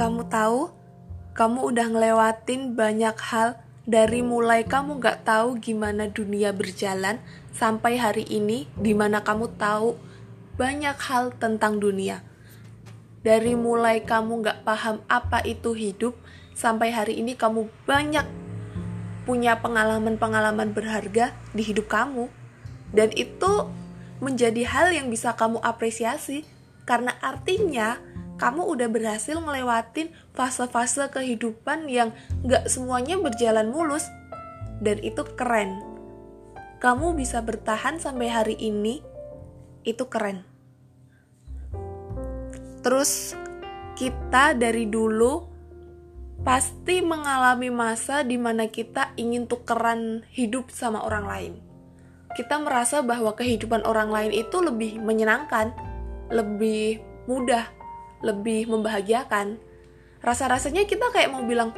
kamu tahu, kamu udah ngelewatin banyak hal dari mulai kamu gak tahu gimana dunia berjalan sampai hari ini di mana kamu tahu banyak hal tentang dunia. Dari mulai kamu gak paham apa itu hidup sampai hari ini kamu banyak punya pengalaman-pengalaman berharga di hidup kamu. Dan itu menjadi hal yang bisa kamu apresiasi karena artinya kamu udah berhasil ngelewatin fase-fase kehidupan yang gak semuanya berjalan mulus. Dan itu keren. Kamu bisa bertahan sampai hari ini, itu keren. Terus kita dari dulu pasti mengalami masa di mana kita ingin tukeran hidup sama orang lain. Kita merasa bahwa kehidupan orang lain itu lebih menyenangkan, lebih mudah, lebih membahagiakan. Rasa-rasanya kita kayak mau bilang,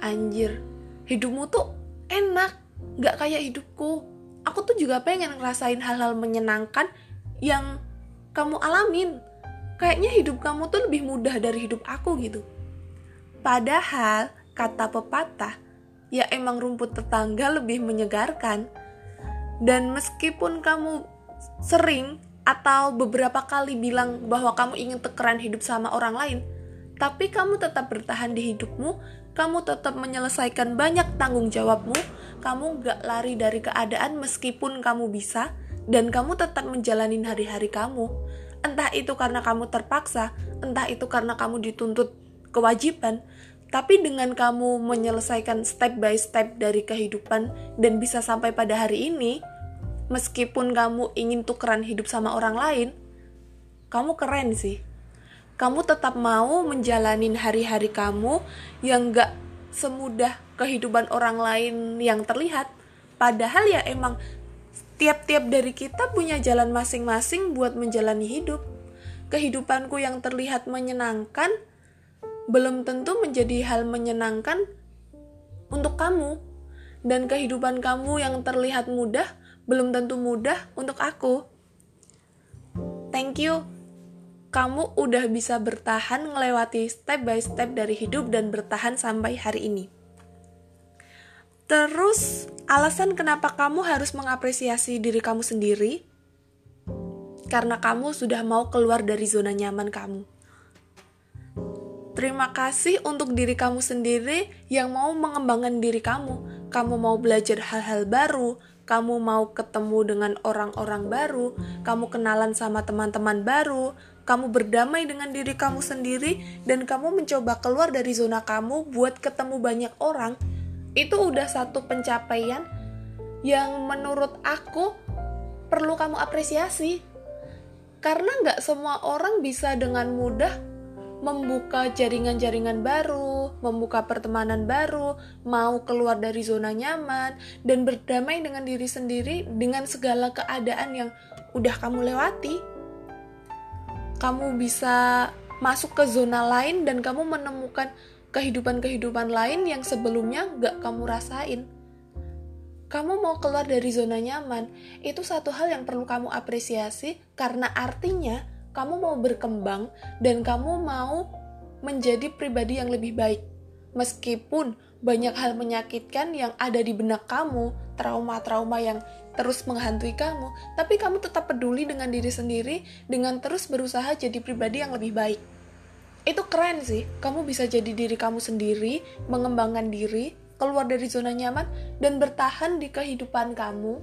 anjir, hidupmu tuh enak, gak kayak hidupku. Aku tuh juga pengen ngerasain hal-hal menyenangkan yang kamu alamin. Kayaknya hidup kamu tuh lebih mudah dari hidup aku gitu. Padahal, kata pepatah, ya emang rumput tetangga lebih menyegarkan. Dan meskipun kamu sering atau beberapa kali bilang bahwa kamu ingin tekeran hidup sama orang lain, tapi kamu tetap bertahan di hidupmu, kamu tetap menyelesaikan banyak tanggung jawabmu, kamu gak lari dari keadaan meskipun kamu bisa, dan kamu tetap menjalani hari-hari kamu. Entah itu karena kamu terpaksa, entah itu karena kamu dituntut kewajiban, tapi dengan kamu menyelesaikan step by step dari kehidupan dan bisa sampai pada hari ini, meskipun kamu ingin tukeran hidup sama orang lain, kamu keren sih. Kamu tetap mau menjalani hari-hari kamu yang gak semudah kehidupan orang lain yang terlihat. Padahal ya emang tiap-tiap dari kita punya jalan masing-masing buat menjalani hidup. Kehidupanku yang terlihat menyenangkan belum tentu menjadi hal menyenangkan untuk kamu. Dan kehidupan kamu yang terlihat mudah belum tentu mudah untuk aku. Thank you. Kamu udah bisa bertahan melewati step by step dari hidup dan bertahan sampai hari ini. Terus, alasan kenapa kamu harus mengapresiasi diri kamu sendiri? Karena kamu sudah mau keluar dari zona nyaman kamu. Terima kasih untuk diri kamu sendiri yang mau mengembangkan diri kamu. Kamu mau belajar hal-hal baru, kamu mau ketemu dengan orang-orang baru, kamu kenalan sama teman-teman baru, kamu berdamai dengan diri kamu sendiri, dan kamu mencoba keluar dari zona kamu buat ketemu banyak orang, itu udah satu pencapaian yang menurut aku perlu kamu apresiasi. Karena nggak semua orang bisa dengan mudah membuka jaringan-jaringan baru, membuka pertemanan baru, mau keluar dari zona nyaman, dan berdamai dengan diri sendiri dengan segala keadaan yang udah kamu lewati. Kamu bisa masuk ke zona lain dan kamu menemukan kehidupan-kehidupan lain yang sebelumnya gak kamu rasain. Kamu mau keluar dari zona nyaman, itu satu hal yang perlu kamu apresiasi karena artinya kamu mau berkembang dan kamu mau menjadi pribadi yang lebih baik. Meskipun banyak hal menyakitkan yang ada di benak kamu, trauma-trauma yang terus menghantui kamu, tapi kamu tetap peduli dengan diri sendiri dengan terus berusaha jadi pribadi yang lebih baik. Itu keren sih, kamu bisa jadi diri kamu sendiri, mengembangkan diri, keluar dari zona nyaman, dan bertahan di kehidupan kamu.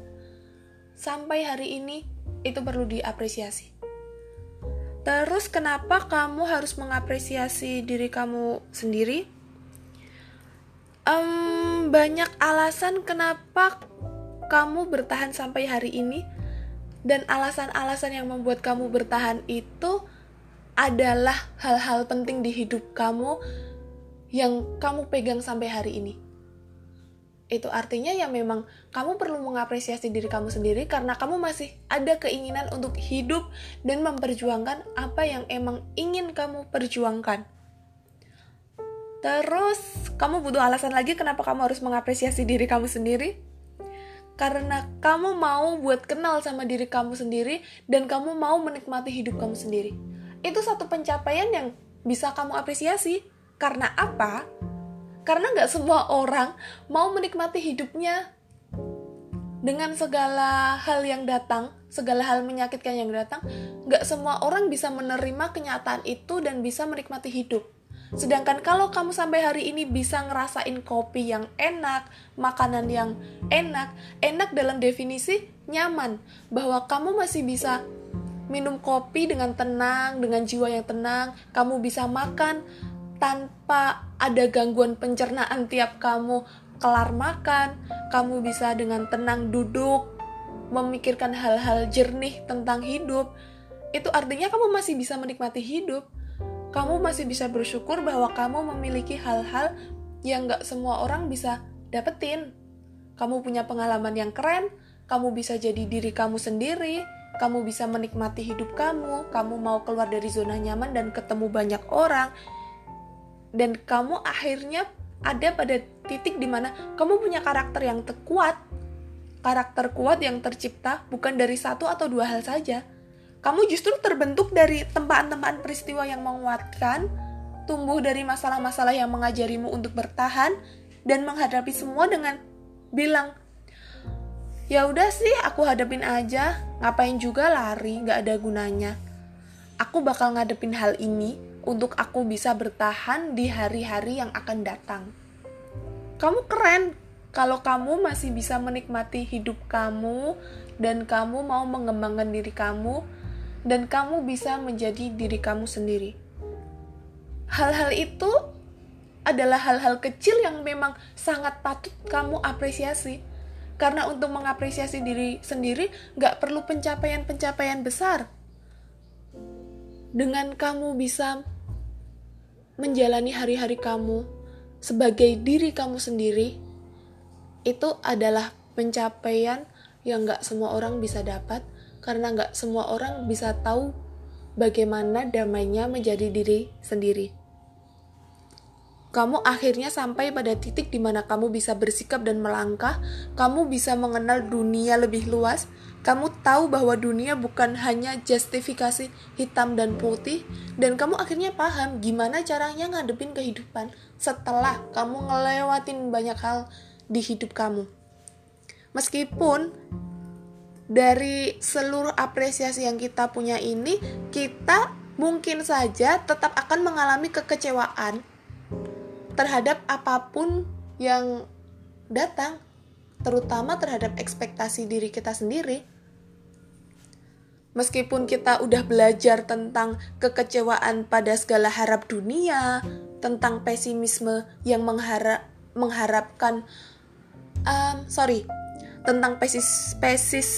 Sampai hari ini, itu perlu diapresiasi. Terus kenapa kamu harus mengapresiasi diri kamu sendiri? Um, banyak alasan kenapa kamu bertahan sampai hari ini dan alasan-alasan yang membuat kamu bertahan itu adalah hal-hal penting di hidup kamu yang kamu pegang sampai hari ini itu artinya ya memang kamu perlu mengapresiasi diri kamu sendiri karena kamu masih ada keinginan untuk hidup dan memperjuangkan apa yang emang ingin kamu perjuangkan. Terus, kamu butuh alasan lagi kenapa kamu harus mengapresiasi diri kamu sendiri? Karena kamu mau buat kenal sama diri kamu sendiri dan kamu mau menikmati hidup kamu sendiri. Itu satu pencapaian yang bisa kamu apresiasi Karena apa? Karena nggak semua orang mau menikmati hidupnya dengan segala hal yang datang, segala hal menyakitkan yang datang, nggak semua orang bisa menerima kenyataan itu dan bisa menikmati hidup. Sedangkan kalau kamu sampai hari ini bisa ngerasain kopi yang enak, makanan yang enak, enak dalam definisi nyaman, bahwa kamu masih bisa minum kopi dengan tenang, dengan jiwa yang tenang, kamu bisa makan tanpa ada gangguan pencernaan tiap kamu kelar makan, kamu bisa dengan tenang duduk, memikirkan hal-hal jernih tentang hidup. Itu artinya kamu masih bisa menikmati hidup kamu masih bisa bersyukur bahwa kamu memiliki hal-hal yang gak semua orang bisa dapetin. Kamu punya pengalaman yang keren, kamu bisa jadi diri kamu sendiri, kamu bisa menikmati hidup kamu, kamu mau keluar dari zona nyaman dan ketemu banyak orang, dan kamu akhirnya ada pada titik di mana kamu punya karakter yang kuat, karakter kuat yang tercipta bukan dari satu atau dua hal saja, kamu justru terbentuk dari tempaan-tempaan peristiwa yang menguatkan, tumbuh dari masalah-masalah yang mengajarimu untuk bertahan dan menghadapi semua dengan bilang, ya udah sih aku hadapin aja, ngapain juga lari, nggak ada gunanya. Aku bakal ngadepin hal ini untuk aku bisa bertahan di hari-hari yang akan datang. Kamu keren kalau kamu masih bisa menikmati hidup kamu dan kamu mau mengembangkan diri kamu dan kamu bisa menjadi diri kamu sendiri. Hal-hal itu adalah hal-hal kecil yang memang sangat patut kamu apresiasi. Karena untuk mengapresiasi diri sendiri gak perlu pencapaian-pencapaian besar. Dengan kamu bisa menjalani hari-hari kamu sebagai diri kamu sendiri, itu adalah pencapaian yang gak semua orang bisa dapat, karena nggak semua orang bisa tahu bagaimana damainya menjadi diri sendiri. Kamu akhirnya sampai pada titik di mana kamu bisa bersikap dan melangkah, kamu bisa mengenal dunia lebih luas, kamu tahu bahwa dunia bukan hanya justifikasi hitam dan putih, dan kamu akhirnya paham gimana caranya ngadepin kehidupan setelah kamu ngelewatin banyak hal di hidup kamu. Meskipun dari seluruh apresiasi yang kita punya ini, kita mungkin saja tetap akan mengalami kekecewaan terhadap apa pun yang datang, terutama terhadap ekspektasi diri kita sendiri. Meskipun kita udah belajar tentang kekecewaan pada segala harap dunia, tentang pesimisme yang mengharap mengharapkan um, sorry tentang pesis pesis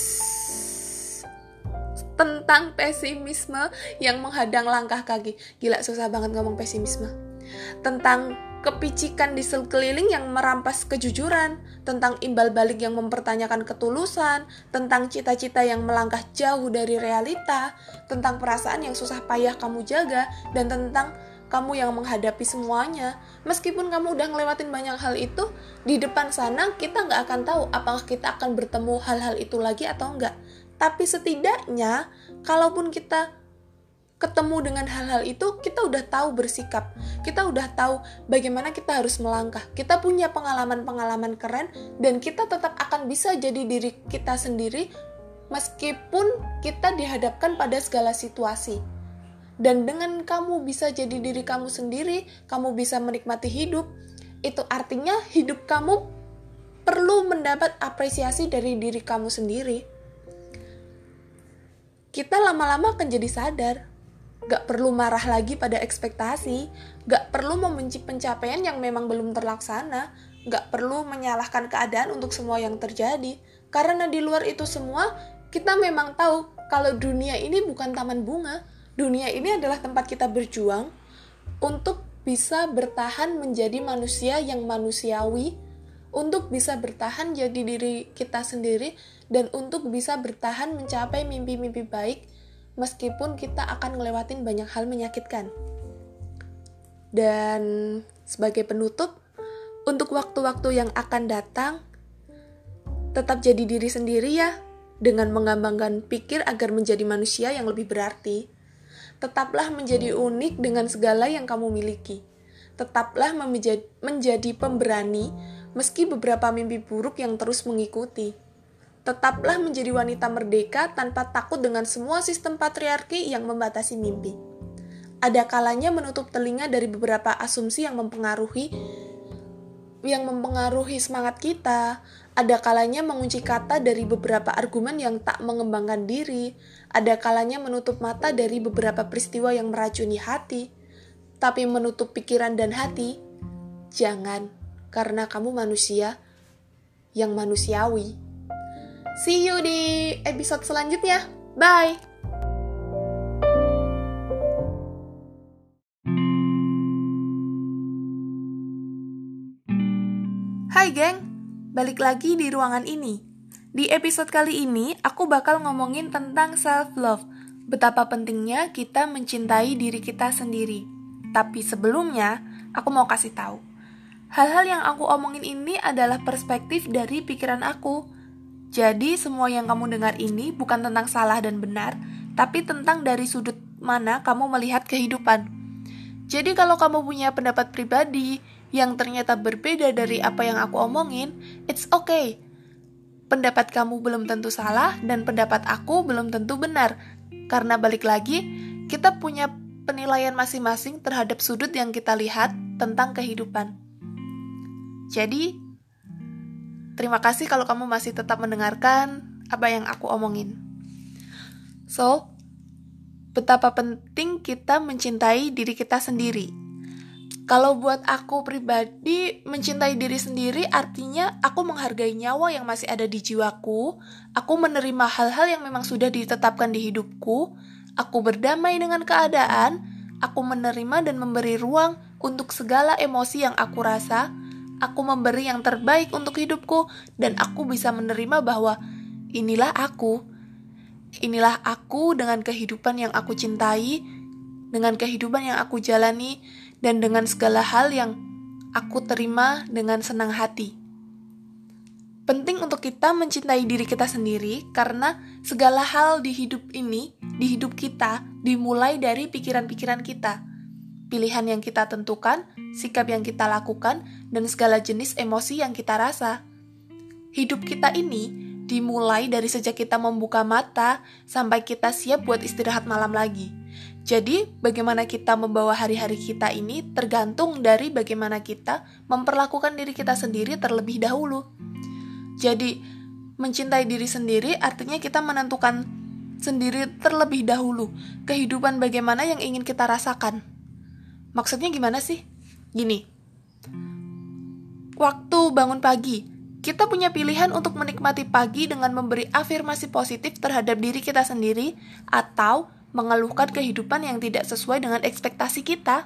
tentang pesimisme yang menghadang langkah kaki. Gila susah banget ngomong pesimisme. Tentang kepicikan di sekeliling yang merampas kejujuran, tentang imbal balik yang mempertanyakan ketulusan, tentang cita-cita yang melangkah jauh dari realita, tentang perasaan yang susah payah kamu jaga, dan tentang kamu yang menghadapi semuanya. Meskipun kamu udah ngelewatin banyak hal itu, di depan sana kita nggak akan tahu apakah kita akan bertemu hal-hal itu lagi atau enggak. Tapi setidaknya, kalaupun kita ketemu dengan hal-hal itu, kita udah tahu bersikap. Kita udah tahu bagaimana kita harus melangkah. Kita punya pengalaman-pengalaman keren, dan kita tetap akan bisa jadi diri kita sendiri meskipun kita dihadapkan pada segala situasi dan dengan kamu bisa jadi diri kamu sendiri, kamu bisa menikmati hidup, itu artinya hidup kamu perlu mendapat apresiasi dari diri kamu sendiri. Kita lama-lama akan jadi sadar, gak perlu marah lagi pada ekspektasi, gak perlu membenci pencapaian yang memang belum terlaksana, gak perlu menyalahkan keadaan untuk semua yang terjadi, karena di luar itu semua, kita memang tahu kalau dunia ini bukan taman bunga, dunia ini adalah tempat kita berjuang untuk bisa bertahan menjadi manusia yang manusiawi, untuk bisa bertahan jadi diri kita sendiri, dan untuk bisa bertahan mencapai mimpi-mimpi baik, meskipun kita akan ngelewatin banyak hal menyakitkan. Dan sebagai penutup, untuk waktu-waktu yang akan datang, tetap jadi diri sendiri ya, dengan mengembangkan pikir agar menjadi manusia yang lebih berarti tetaplah menjadi unik dengan segala yang kamu miliki. tetaplah menjadi pemberani meski beberapa mimpi buruk yang terus mengikuti. Tetaplah menjadi wanita merdeka tanpa takut dengan semua sistem patriarki yang membatasi mimpi. Ada kalanya menutup telinga dari beberapa asumsi yang mempengaruhi yang mempengaruhi semangat kita. Ada kalanya mengunci kata dari beberapa argumen yang tak mengembangkan diri. Ada kalanya menutup mata dari beberapa peristiwa yang meracuni hati. Tapi menutup pikiran dan hati, jangan, karena kamu manusia yang manusiawi. See you di episode selanjutnya. Bye! Hai geng, balik lagi di ruangan ini. Di episode kali ini, aku bakal ngomongin tentang self-love. Betapa pentingnya kita mencintai diri kita sendiri. Tapi sebelumnya, aku mau kasih tahu. Hal-hal yang aku omongin ini adalah perspektif dari pikiran aku. Jadi, semua yang kamu dengar ini bukan tentang salah dan benar, tapi tentang dari sudut mana kamu melihat kehidupan. Jadi, kalau kamu punya pendapat pribadi, yang ternyata berbeda dari apa yang aku omongin, it's okay. Pendapat kamu belum tentu salah dan pendapat aku belum tentu benar. Karena balik lagi, kita punya penilaian masing-masing terhadap sudut yang kita lihat tentang kehidupan. Jadi, terima kasih kalau kamu masih tetap mendengarkan apa yang aku omongin. So, betapa penting kita mencintai diri kita sendiri kalau buat aku pribadi, mencintai diri sendiri artinya aku menghargai nyawa yang masih ada di jiwaku, aku menerima hal-hal yang memang sudah ditetapkan di hidupku, aku berdamai dengan keadaan, aku menerima dan memberi ruang untuk segala emosi yang aku rasa, aku memberi yang terbaik untuk hidupku, dan aku bisa menerima bahwa inilah aku. Inilah aku dengan kehidupan yang aku cintai, dengan kehidupan yang aku jalani, dan dengan segala hal yang aku terima dengan senang hati. Penting untuk kita mencintai diri kita sendiri karena segala hal di hidup ini, di hidup kita, dimulai dari pikiran-pikiran kita. Pilihan yang kita tentukan, sikap yang kita lakukan, dan segala jenis emosi yang kita rasa. Hidup kita ini dimulai dari sejak kita membuka mata sampai kita siap buat istirahat malam lagi. Jadi, bagaimana kita membawa hari-hari kita ini tergantung dari bagaimana kita memperlakukan diri kita sendiri terlebih dahulu. Jadi, mencintai diri sendiri artinya kita menentukan sendiri terlebih dahulu kehidupan bagaimana yang ingin kita rasakan. Maksudnya gimana sih? Gini. Waktu bangun pagi, kita punya pilihan untuk menikmati pagi dengan memberi afirmasi positif terhadap diri kita sendiri atau mengeluhkan kehidupan yang tidak sesuai dengan ekspektasi kita.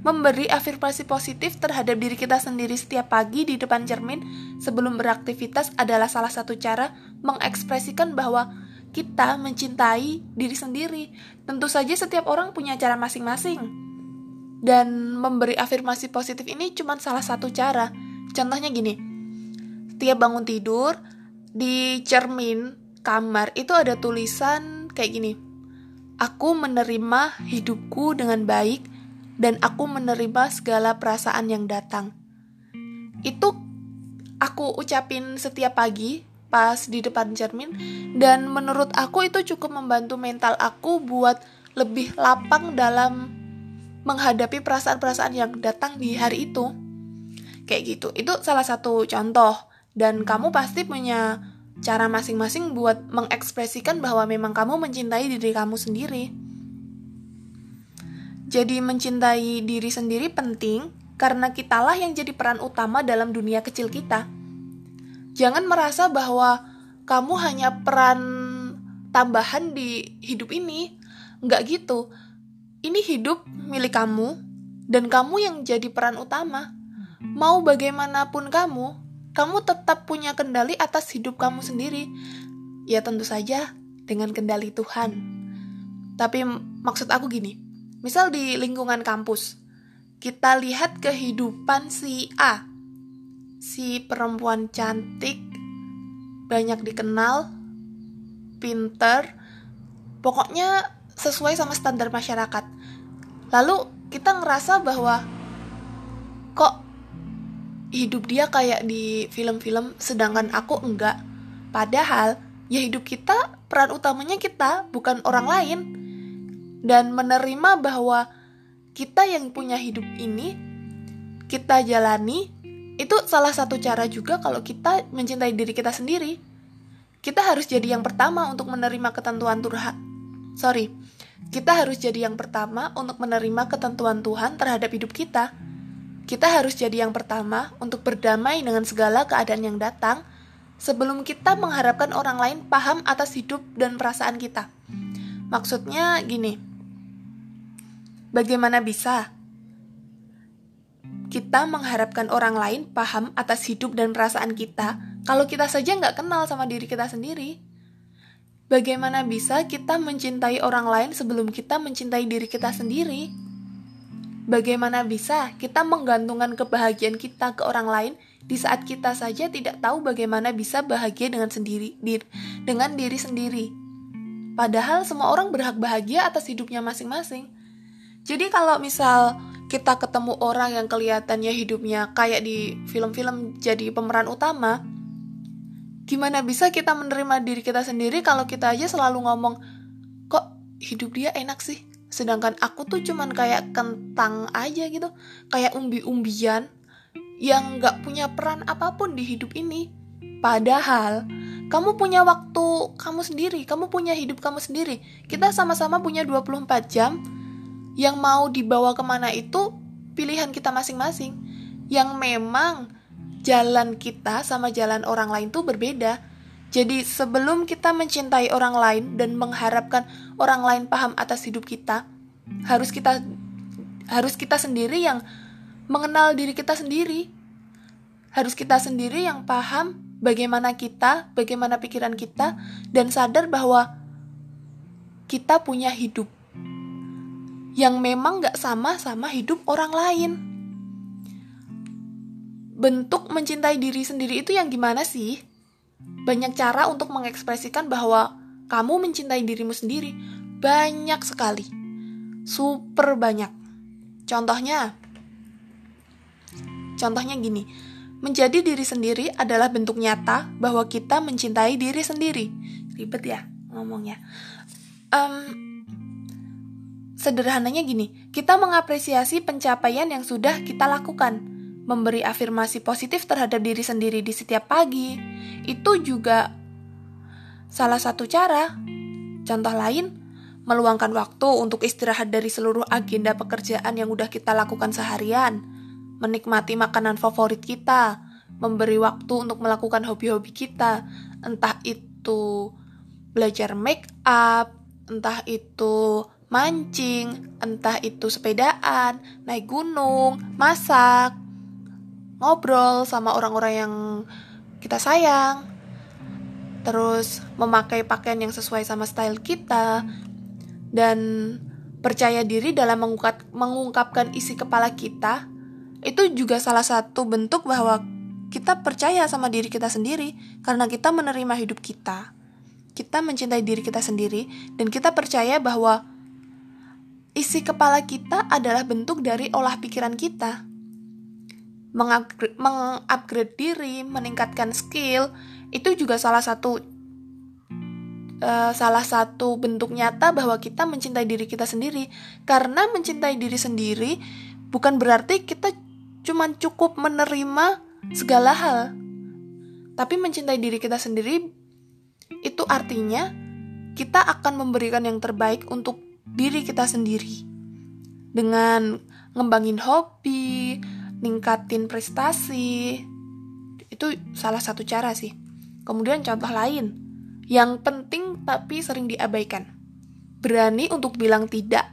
Memberi afirmasi positif terhadap diri kita sendiri setiap pagi di depan cermin sebelum beraktivitas adalah salah satu cara mengekspresikan bahwa kita mencintai diri sendiri. Tentu saja setiap orang punya cara masing-masing. Dan memberi afirmasi positif ini cuma salah satu cara. Contohnya gini, setiap bangun tidur, di cermin kamar itu ada tulisan kayak gini. Aku menerima hidupku dengan baik dan aku menerima segala perasaan yang datang. Itu aku ucapin setiap pagi pas di depan cermin dan menurut aku itu cukup membantu mental aku buat lebih lapang dalam menghadapi perasaan-perasaan yang datang di hari itu. Kayak gitu. Itu salah satu contoh dan kamu pasti punya cara masing-masing buat mengekspresikan bahwa memang kamu mencintai diri kamu sendiri. Jadi mencintai diri sendiri penting karena kitalah yang jadi peran utama dalam dunia kecil kita. Jangan merasa bahwa kamu hanya peran tambahan di hidup ini. Nggak gitu. Ini hidup milik kamu dan kamu yang jadi peran utama. Mau bagaimanapun kamu, kamu tetap punya kendali atas hidup kamu sendiri. Ya tentu saja dengan kendali Tuhan. Tapi maksud aku gini, misal di lingkungan kampus, kita lihat kehidupan si A, si perempuan cantik, banyak dikenal, pinter, pokoknya sesuai sama standar masyarakat. Lalu kita ngerasa bahwa kok hidup dia kayak di film-film sedangkan aku enggak padahal ya hidup kita peran utamanya kita bukan orang lain dan menerima bahwa kita yang punya hidup ini kita jalani itu salah satu cara juga kalau kita mencintai diri kita sendiri. Kita harus jadi yang pertama untuk menerima ketentuan Tuhan. Sorry kita harus jadi yang pertama untuk menerima ketentuan Tuhan terhadap hidup kita. Kita harus jadi yang pertama untuk berdamai dengan segala keadaan yang datang sebelum kita mengharapkan orang lain paham atas hidup dan perasaan kita. Maksudnya gini, bagaimana bisa kita mengharapkan orang lain paham atas hidup dan perasaan kita kalau kita saja nggak kenal sama diri kita sendiri? Bagaimana bisa kita mencintai orang lain sebelum kita mencintai diri kita sendiri? Bagaimana bisa kita menggantungkan kebahagiaan kita ke orang lain di saat kita saja tidak tahu bagaimana bisa bahagia dengan sendiri dir, dengan diri sendiri. Padahal semua orang berhak bahagia atas hidupnya masing-masing. Jadi kalau misal kita ketemu orang yang kelihatannya hidupnya kayak di film-film jadi pemeran utama, gimana bisa kita menerima diri kita sendiri kalau kita aja selalu ngomong, kok hidup dia enak sih? sedangkan aku tuh cuman kayak kentang aja gitu kayak umbi-umbian yang nggak punya peran apa pun di hidup ini padahal kamu punya waktu kamu sendiri kamu punya hidup kamu sendiri kita sama-sama punya 24 jam yang mau dibawa ke mana itu pilihan kita masing-masing. Yang memang jalan kita sama jalan orang lain tuh berbeda. Jadi sebelum kita mencintai orang lain dan mengharapkan orang lain paham atas hidup kita, harus kita harus kita sendiri yang mengenal diri kita sendiri. Harus kita sendiri yang paham bagaimana kita, bagaimana pikiran kita dan sadar bahwa kita punya hidup yang memang gak sama sama hidup orang lain. Bentuk mencintai diri sendiri itu yang gimana sih? Banyak cara untuk mengekspresikan bahwa kamu mencintai dirimu sendiri. Banyak sekali. Super banyak. Contohnya, contohnya gini, menjadi diri sendiri adalah bentuk nyata bahwa kita mencintai diri sendiri. Ribet ya ngomongnya. Um, sederhananya gini, kita mengapresiasi pencapaian yang sudah kita lakukan. Memberi afirmasi positif terhadap diri sendiri di setiap pagi, itu juga salah satu cara. Contoh lain, meluangkan waktu untuk istirahat dari seluruh agenda pekerjaan yang udah kita lakukan seharian, menikmati makanan favorit kita, memberi waktu untuk melakukan hobi-hobi kita, entah itu belajar make up, entah itu mancing, entah itu sepedaan, naik gunung, masak, ngobrol sama orang-orang yang kita sayang, terus memakai pakaian yang sesuai sama style kita, dan percaya diri dalam mengungkap, mengungkapkan isi kepala kita, itu juga salah satu bentuk bahwa kita percaya sama diri kita sendiri karena kita menerima hidup kita. Kita mencintai diri kita sendiri dan kita percaya bahwa isi kepala kita adalah bentuk dari olah pikiran kita mengupgrade, diri, meningkatkan skill, itu juga salah satu uh, salah satu bentuk nyata bahwa kita mencintai diri kita sendiri. Karena mencintai diri sendiri bukan berarti kita cuma cukup menerima segala hal. Tapi mencintai diri kita sendiri itu artinya kita akan memberikan yang terbaik untuk diri kita sendiri. Dengan ngembangin hobi, ningkatin prestasi. Itu salah satu cara sih. Kemudian contoh lain, yang penting tapi sering diabaikan. Berani untuk bilang tidak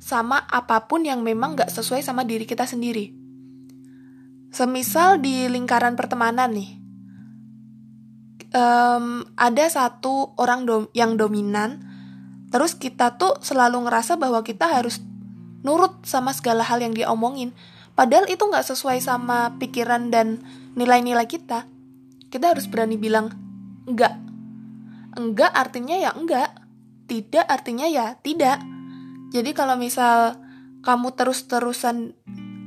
sama apa pun yang memang gak sesuai sama diri kita sendiri. Semisal di lingkaran pertemanan nih, um, ada satu orang dom yang dominan, terus kita tuh selalu ngerasa bahwa kita harus nurut sama segala hal yang dia omongin Padahal itu nggak sesuai sama pikiran dan nilai-nilai kita. Kita harus berani bilang enggak. Enggak artinya ya enggak. Tidak artinya ya tidak. Jadi kalau misal kamu terus-terusan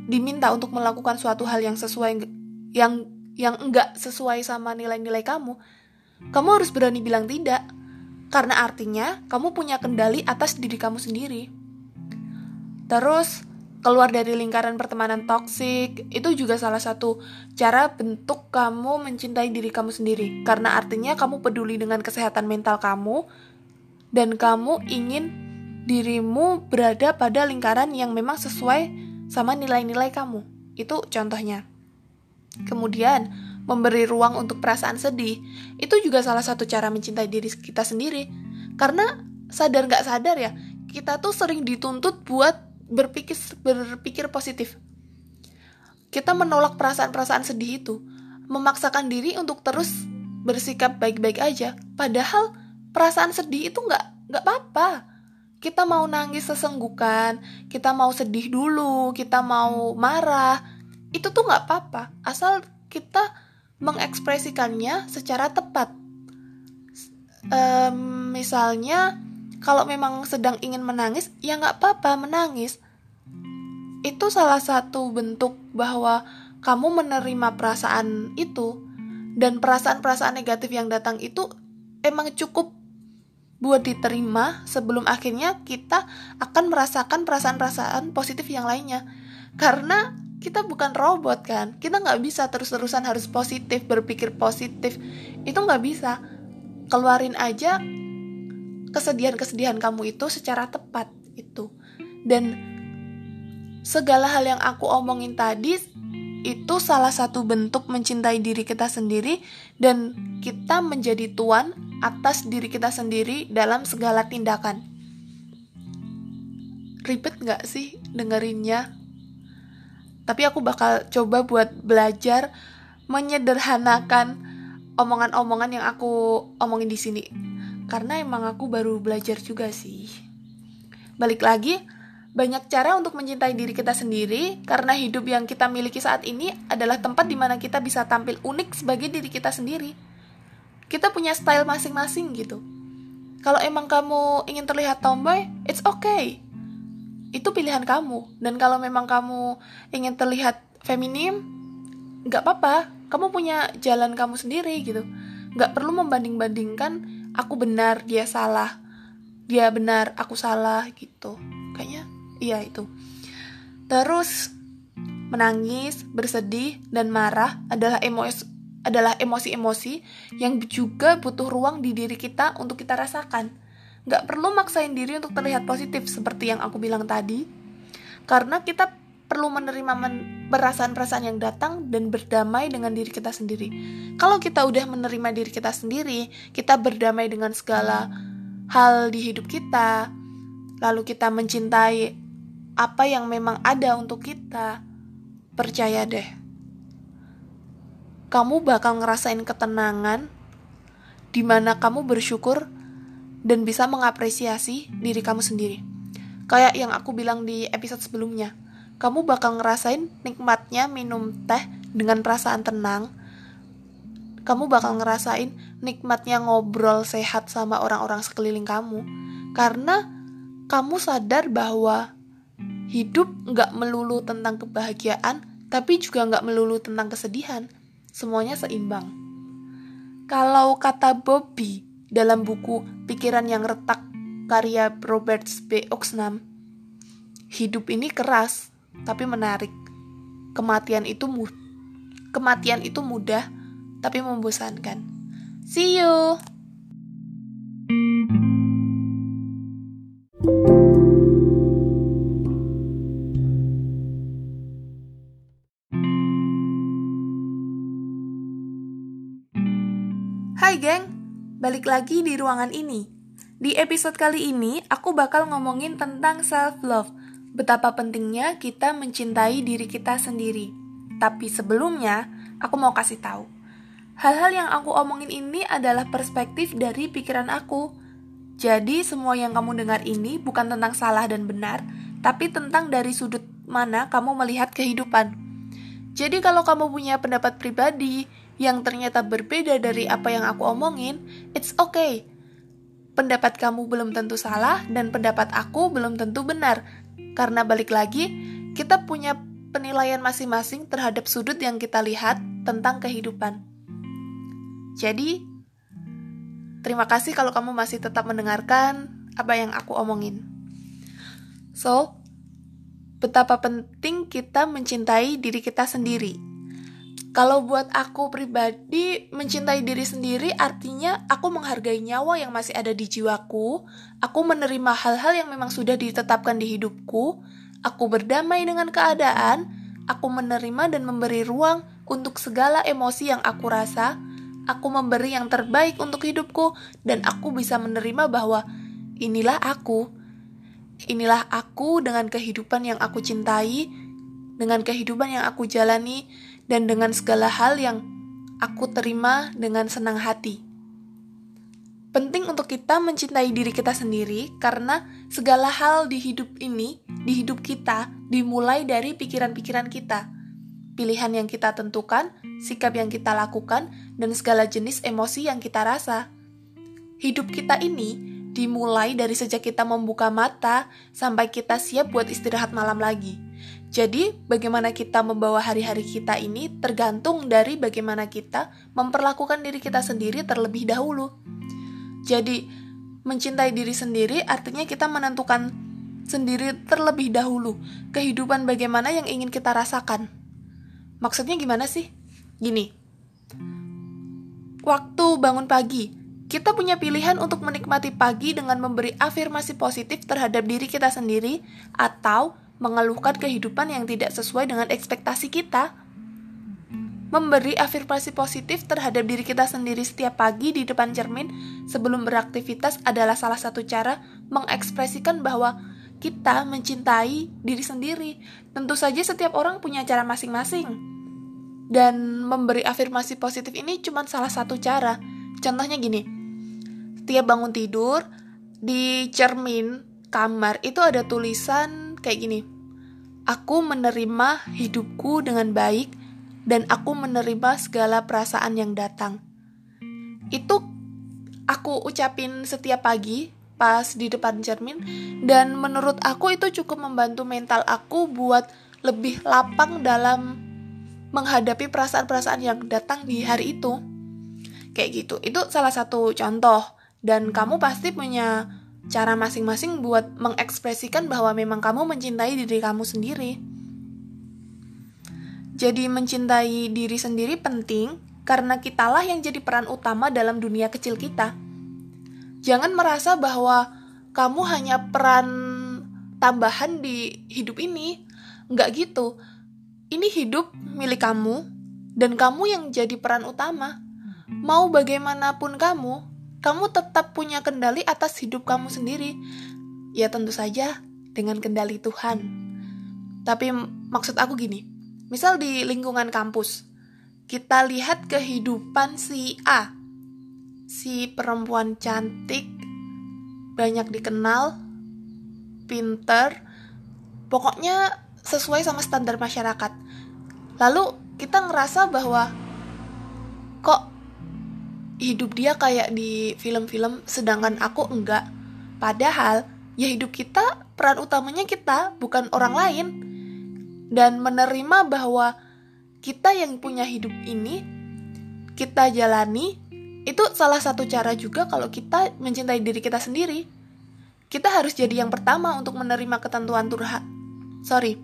diminta untuk melakukan suatu hal yang sesuai yang yang enggak sesuai sama nilai-nilai kamu, kamu harus berani bilang tidak. Karena artinya kamu punya kendali atas diri kamu sendiri. Terus keluar dari lingkaran pertemanan toksik itu juga salah satu cara bentuk kamu mencintai diri kamu sendiri. Karena artinya kamu peduli dengan kesehatan mental kamu dan kamu ingin dirimu berada pada lingkaran yang memang sesuai sama nilai-nilai kamu. Itu contohnya. Kemudian, memberi ruang untuk perasaan sedih, itu juga salah satu cara mencintai diri kita sendiri. Karena sadar nggak sadar ya, kita tuh sering dituntut buat berpikir berpikir positif. Kita menolak perasaan-perasaan sedih itu, memaksakan diri untuk terus bersikap baik-baik aja. Padahal perasaan sedih itu nggak nggak apa-apa. Kita mau nangis sesenggukan, kita mau sedih dulu, kita mau marah, itu tuh nggak apa-apa. Asal kita mengekspresikannya secara tepat. Um, misalnya, kalau memang sedang ingin menangis, ya nggak apa-apa menangis. Itu salah satu bentuk bahwa kamu menerima perasaan itu dan perasaan-perasaan negatif yang datang itu emang cukup buat diterima sebelum akhirnya kita akan merasakan perasaan-perasaan positif yang lainnya. Karena kita bukan robot kan? Kita nggak bisa terus-terusan harus positif berpikir positif. Itu nggak bisa. Keluarin aja kesedihan-kesedihan kamu itu secara tepat itu. Dan segala hal yang aku omongin tadi itu salah satu bentuk mencintai diri kita sendiri dan kita menjadi tuan atas diri kita sendiri dalam segala tindakan. Ribet nggak sih dengerinnya tapi aku bakal coba buat belajar menyederhanakan omongan-omongan yang aku omongin di sini. Karena emang aku baru belajar juga sih. Balik lagi banyak cara untuk mencintai diri kita sendiri karena hidup yang kita miliki saat ini adalah tempat di mana kita bisa tampil unik sebagai diri kita sendiri. Kita punya style masing-masing gitu. Kalau emang kamu ingin terlihat tomboy it's okay itu pilihan kamu. Dan kalau memang kamu ingin terlihat feminim nggak apa-apa. Kamu punya jalan kamu sendiri gitu. Nggak perlu membanding-bandingkan aku benar dia salah. Dia benar aku salah gitu. Kayaknya iya itu. Terus menangis bersedih dan marah adalah emosi adalah emosi-emosi yang juga butuh ruang di diri kita untuk kita rasakan Nggak perlu maksain diri untuk terlihat positif seperti yang aku bilang tadi. Karena kita perlu menerima perasaan-perasaan yang datang dan berdamai dengan diri kita sendiri. Kalau kita udah menerima diri kita sendiri, kita berdamai dengan segala hal di hidup kita, lalu kita mencintai apa yang memang ada untuk kita. Percaya deh, kamu bakal ngerasain ketenangan di mana kamu bersyukur dan bisa mengapresiasi diri kamu sendiri. Kayak yang aku bilang di episode sebelumnya, kamu bakal ngerasain nikmatnya minum teh dengan perasaan tenang. Kamu bakal ngerasain nikmatnya ngobrol sehat sama orang-orang sekeliling kamu. Karena kamu sadar bahwa hidup nggak melulu tentang kebahagiaan, tapi juga nggak melulu tentang kesedihan. Semuanya seimbang. Kalau kata Bobby, dalam buku Pikiran yang Retak karya Robert B. Oxnam. Hidup ini keras, tapi menarik. Kematian itu mu kematian itu mudah, tapi membosankan. See you. Balik lagi di ruangan ini. Di episode kali ini, aku bakal ngomongin tentang self-love. Betapa pentingnya kita mencintai diri kita sendiri. Tapi sebelumnya, aku mau kasih tahu. Hal-hal yang aku omongin ini adalah perspektif dari pikiran aku. Jadi, semua yang kamu dengar ini bukan tentang salah dan benar, tapi tentang dari sudut mana kamu melihat kehidupan. Jadi, kalau kamu punya pendapat pribadi, yang ternyata berbeda dari apa yang aku omongin, it's okay. Pendapat kamu belum tentu salah dan pendapat aku belum tentu benar. Karena balik lagi, kita punya penilaian masing-masing terhadap sudut yang kita lihat tentang kehidupan. Jadi, terima kasih kalau kamu masih tetap mendengarkan apa yang aku omongin. So, betapa penting kita mencintai diri kita sendiri. Kalau buat aku pribadi, mencintai diri sendiri artinya aku menghargai nyawa yang masih ada di jiwaku, aku menerima hal-hal yang memang sudah ditetapkan di hidupku, aku berdamai dengan keadaan, aku menerima dan memberi ruang untuk segala emosi yang aku rasa, aku memberi yang terbaik untuk hidupku, dan aku bisa menerima bahwa inilah aku. Inilah aku dengan kehidupan yang aku cintai, dengan kehidupan yang aku jalani, dan dengan segala hal yang aku terima dengan senang hati. Penting untuk kita mencintai diri kita sendiri karena segala hal di hidup ini, di hidup kita, dimulai dari pikiran-pikiran kita pilihan yang kita tentukan, sikap yang kita lakukan, dan segala jenis emosi yang kita rasa. Hidup kita ini dimulai dari sejak kita membuka mata sampai kita siap buat istirahat malam lagi. Jadi, bagaimana kita membawa hari-hari kita ini tergantung dari bagaimana kita memperlakukan diri kita sendiri terlebih dahulu. Jadi, mencintai diri sendiri artinya kita menentukan sendiri terlebih dahulu kehidupan bagaimana yang ingin kita rasakan. Maksudnya gimana sih? Gini, waktu bangun pagi, kita punya pilihan untuk menikmati pagi dengan memberi afirmasi positif terhadap diri kita sendiri atau mengeluhkan kehidupan yang tidak sesuai dengan ekspektasi kita. Memberi afirmasi positif terhadap diri kita sendiri setiap pagi di depan cermin sebelum beraktivitas adalah salah satu cara mengekspresikan bahwa kita mencintai diri sendiri. Tentu saja setiap orang punya cara masing-masing dan memberi afirmasi positif ini cuma salah satu cara. Contohnya gini, setiap bangun tidur, di cermin kamar itu ada tulisan kayak gini. Aku menerima hidupku dengan baik dan aku menerima segala perasaan yang datang. Itu aku ucapin setiap pagi pas di depan cermin dan menurut aku itu cukup membantu mental aku buat lebih lapang dalam menghadapi perasaan-perasaan yang datang di hari itu. Kayak gitu. Itu salah satu contoh dan kamu pasti punya cara masing-masing buat mengekspresikan bahwa memang kamu mencintai diri kamu sendiri. Jadi mencintai diri sendiri penting karena kitalah yang jadi peran utama dalam dunia kecil kita. Jangan merasa bahwa kamu hanya peran tambahan di hidup ini. Nggak gitu ini hidup milik kamu, dan kamu yang jadi peran utama. Mau bagaimanapun kamu, kamu tetap punya kendali atas hidup kamu sendiri. Ya tentu saja dengan kendali Tuhan. Tapi maksud aku gini, misal di lingkungan kampus, kita lihat kehidupan si A, si perempuan cantik, banyak dikenal, pinter, pokoknya sesuai sama standar masyarakat. Lalu kita ngerasa bahwa kok hidup dia kayak di film-film sedangkan aku enggak. Padahal ya hidup kita peran utamanya kita bukan orang lain. Dan menerima bahwa kita yang punya hidup ini kita jalani itu salah satu cara juga kalau kita mencintai diri kita sendiri. Kita harus jadi yang pertama untuk menerima ketentuan Tuhan. Sorry,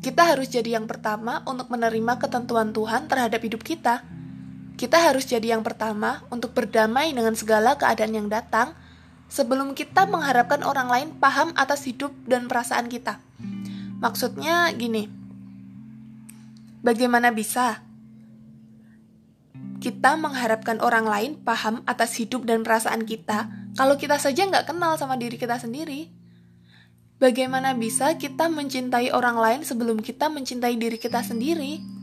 kita harus jadi yang pertama untuk menerima ketentuan Tuhan terhadap hidup kita. Kita harus jadi yang pertama untuk berdamai dengan segala keadaan yang datang sebelum kita mengharapkan orang lain paham atas hidup dan perasaan kita. Maksudnya gini, bagaimana bisa kita mengharapkan orang lain paham atas hidup dan perasaan kita kalau kita saja nggak kenal sama diri kita sendiri? Bagaimana bisa kita mencintai orang lain sebelum kita mencintai diri kita sendiri?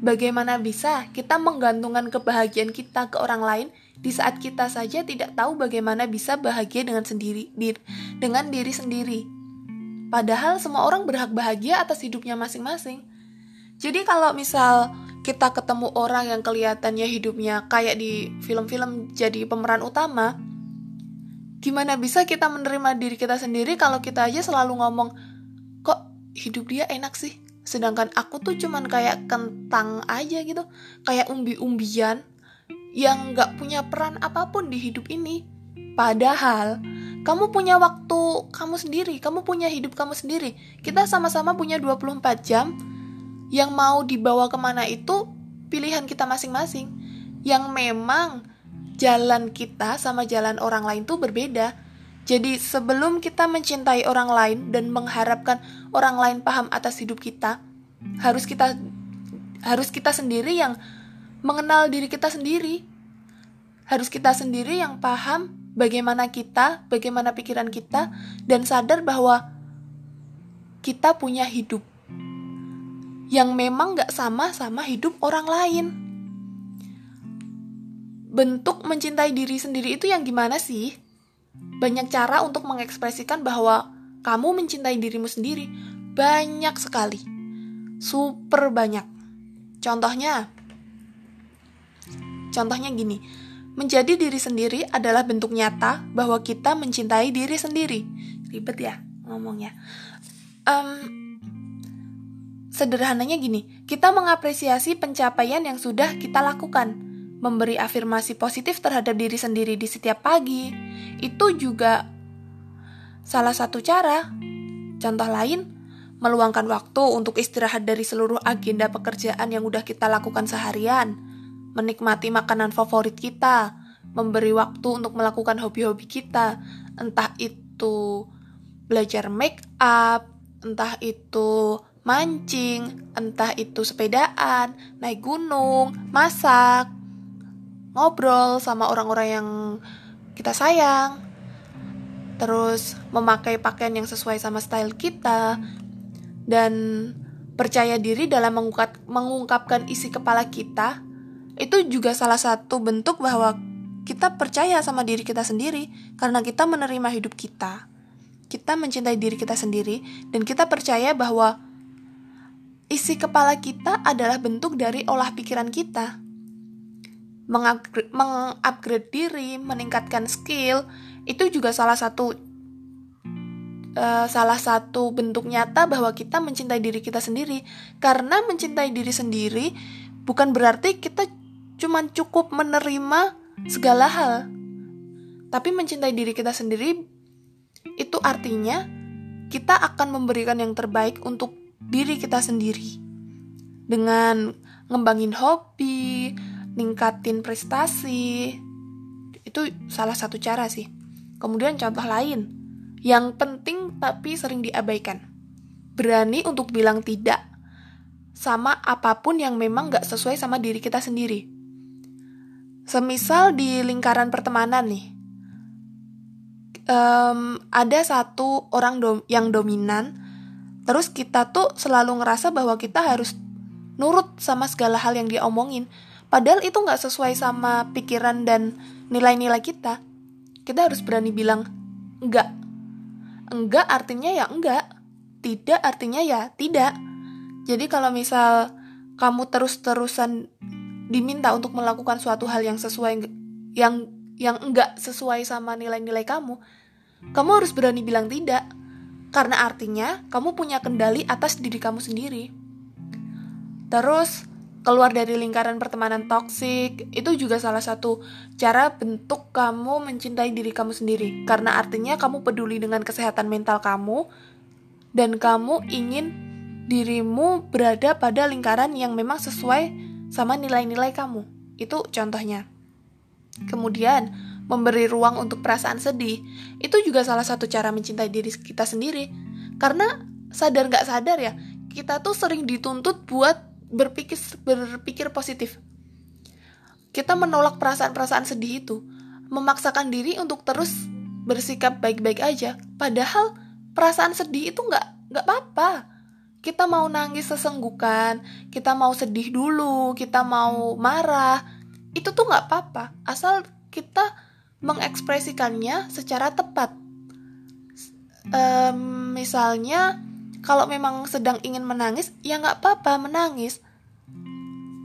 Bagaimana bisa kita menggantungkan kebahagiaan kita ke orang lain di saat kita saja tidak tahu bagaimana bisa bahagia dengan sendiri dir, dengan diri sendiri? Padahal semua orang berhak bahagia atas hidupnya masing-masing. Jadi kalau misal kita ketemu orang yang kelihatannya hidupnya kayak di film-film jadi pemeran utama, Gimana bisa kita menerima diri kita sendiri kalau kita aja selalu ngomong, hidup dia enak sih sedangkan aku tuh cuman kayak kentang aja gitu. Kayak umbi-umbian yang gak punya peran apa pun di hidup ini. Padahal kamu punya waktu kamu sendiri kamu punya hidup kamu sendiri. Kita sama-sama punya 24 jam. Yang mau dibawa ke mana itu pilihan kita masing-masing. Yang memang jalan kita sama jalan orang lain tuh berbeda jadi sebelum kita mencintai orang lain dan mengharapkan orang lain paham atas hidup kita, harus kita harus kita sendiri yang mengenal diri kita sendiri. Harus kita sendiri yang paham bagaimana kita, bagaimana pikiran kita dan sadar bahwa kita punya hidup yang memang gak sama sama hidup orang lain. Bentuk mencintai diri sendiri itu yang gimana sih? Banyak cara untuk mengekspresikan bahwa kamu mencintai dirimu sendiri. Banyak sekali. Super banyak. Contohnya, contohnya gini, menjadi diri sendiri adalah bentuk nyata bahwa kita mencintai diri sendiri. Ribet ya ngomongnya. Um, sederhananya gini, kita mengapresiasi pencapaian yang sudah kita lakukan, memberi afirmasi positif terhadap diri sendiri di setiap pagi, itu juga salah satu cara. Contoh lain, meluangkan waktu untuk istirahat dari seluruh agenda pekerjaan yang udah kita lakukan seharian, menikmati makanan favorit kita, memberi waktu untuk melakukan hobi-hobi kita, entah itu belajar make up, entah itu mancing, entah itu sepedaan, naik gunung, masak, ngobrol sama orang-orang yang kita sayang, terus memakai pakaian yang sesuai sama style kita, dan percaya diri dalam mengungkap, mengungkapkan isi kepala kita, itu juga salah satu bentuk bahwa kita percaya sama diri kita sendiri. Karena kita menerima hidup kita. Kita mencintai diri kita sendiri. Dan kita percaya bahwa isi kepala kita adalah bentuk dari olah pikiran kita mengupgrade diri, meningkatkan skill, itu juga salah satu uh, salah satu bentuk nyata bahwa kita mencintai diri kita sendiri. Karena mencintai diri sendiri bukan berarti kita cuma cukup menerima segala hal. Tapi mencintai diri kita sendiri itu artinya kita akan memberikan yang terbaik untuk diri kita sendiri. Dengan ngembangin hobi, ningkatin prestasi. Itu salah satu cara sih. Kemudian contoh lain yang penting tapi sering diabaikan. Berani untuk bilang tidak sama apa pun yang memang gak sesuai sama diri kita sendiri. Semisal di lingkaran pertemanan nih, um, ada satu orang dom yang dominan, terus kita tuh selalu ngerasa bahwa kita harus nurut sama segala hal yang dia omongin, Padahal itu nggak sesuai sama pikiran dan nilai-nilai kita. Kita harus berani bilang enggak. Enggak artinya ya enggak. Tidak artinya ya tidak. Jadi kalau misal kamu terus-terusan diminta untuk melakukan suatu hal yang sesuai yang yang enggak sesuai sama nilai-nilai kamu, kamu harus berani bilang tidak. Karena artinya kamu punya kendali atas diri kamu sendiri. Terus keluar dari lingkaran pertemanan toksik itu juga salah satu cara bentuk kamu mencintai diri kamu sendiri. Karena artinya kamu peduli dengan kesehatan mental kamu dan kamu ingin dirimu berada pada lingkaran yang memang sesuai sama nilai-nilai kamu. Itu contohnya. Kemudian memberi ruang untuk perasaan sedih itu juga salah satu cara mencintai diri kita sendiri. Karena sadar nggak sadar ya kita tuh sering dituntut buat berpikir berpikir positif. Kita menolak perasaan-perasaan sedih itu, memaksakan diri untuk terus bersikap baik-baik aja. Padahal perasaan sedih itu nggak nggak apa-apa. Kita mau nangis sesenggukan, kita mau sedih dulu, kita mau marah, itu tuh nggak apa-apa. Asal kita mengekspresikannya secara tepat. Um, misalnya kalau memang sedang ingin menangis, ya nggak apa-apa menangis.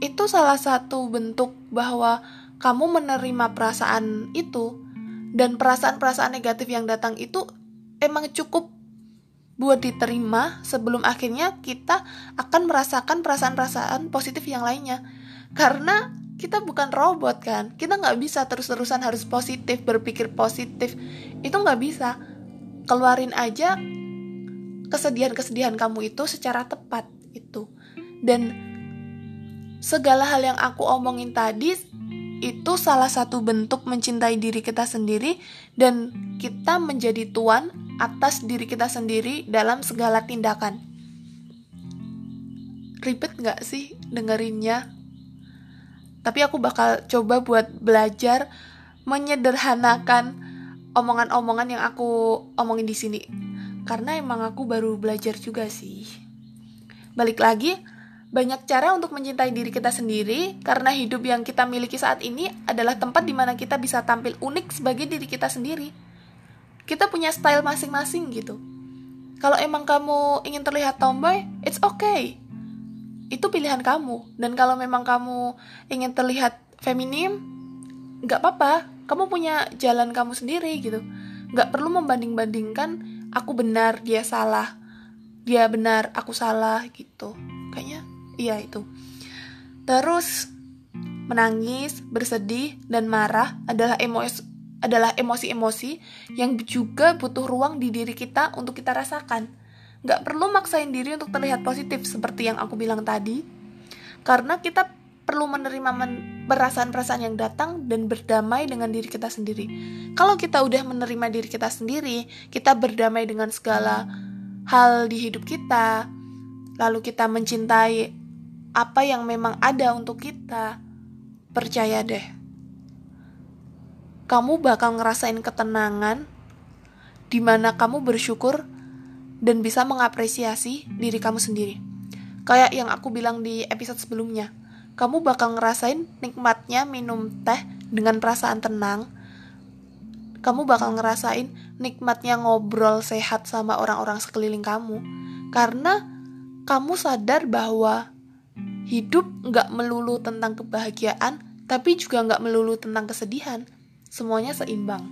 Itu salah satu bentuk bahwa kamu menerima perasaan itu. Dan perasaan-perasaan negatif yang datang itu emang cukup buat diterima sebelum akhirnya kita akan merasakan perasaan-perasaan positif yang lainnya. Karena kita bukan robot kan? Kita nggak bisa terus-terusan harus positif berpikir positif. Itu nggak bisa. Keluarin aja kesedihan-kesedihan kamu itu secara tepat itu dan segala hal yang aku omongin tadi itu salah satu bentuk mencintai diri kita sendiri dan kita menjadi tuan atas diri kita sendiri dalam segala tindakan. Ribet nggak sih dengerinnya? Tapi aku bakal coba buat belajar menyederhanakan omongan-omongan yang aku omongin di sini. Karena emang aku baru belajar juga sih. Balik lagi, banyak cara untuk mencintai diri kita sendiri karena hidup yang kita miliki saat ini adalah tempat di mana kita bisa tampil unik sebagai diri kita sendiri. Kita punya style masing-masing gitu. Kalau emang kamu ingin terlihat tomboy, it's okay itu pilihan kamu dan kalau memang kamu ingin terlihat feminim nggak apa-apa kamu punya jalan kamu sendiri gitu nggak perlu membanding-bandingkan aku benar dia salah. Dia benar aku salah gitu. Kayaknya iya itu. Terus menangis bersedih dan marah adalah emosi adalah emosi-emosi yang juga butuh ruang di diri kita untuk kita rasakan. Gak perlu maksain diri untuk terlihat positif seperti yang aku bilang tadi. Karena kita perlu menerima perasaan-perasaan yang datang dan berdamai dengan diri kita sendiri. Kalau kita udah menerima diri kita sendiri, kita berdamai dengan segala hal di hidup kita, lalu kita mencintai apa yang memang ada untuk kita. Percaya deh, kamu bakal ngerasain ketenangan di mana kamu bersyukur dan bisa mengapresiasi diri kamu sendiri. Kayak yang aku bilang di episode sebelumnya, kamu bakal ngerasain nikmatnya minum teh dengan perasaan tenang. Kamu bakal ngerasain nikmatnya ngobrol sehat sama orang-orang sekeliling kamu. Karena kamu sadar bahwa hidup nggak melulu tentang kebahagiaan, tapi juga nggak melulu tentang kesedihan. Semuanya seimbang.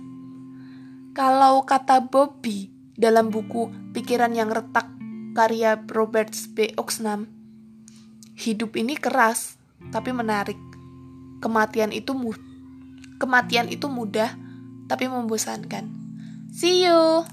Kalau kata Bobby, dalam buku Pikiran yang Retak karya Robert B. Oxnam. Hidup ini keras, tapi menarik. Kematian itu mu kematian itu mudah, tapi membosankan. See you.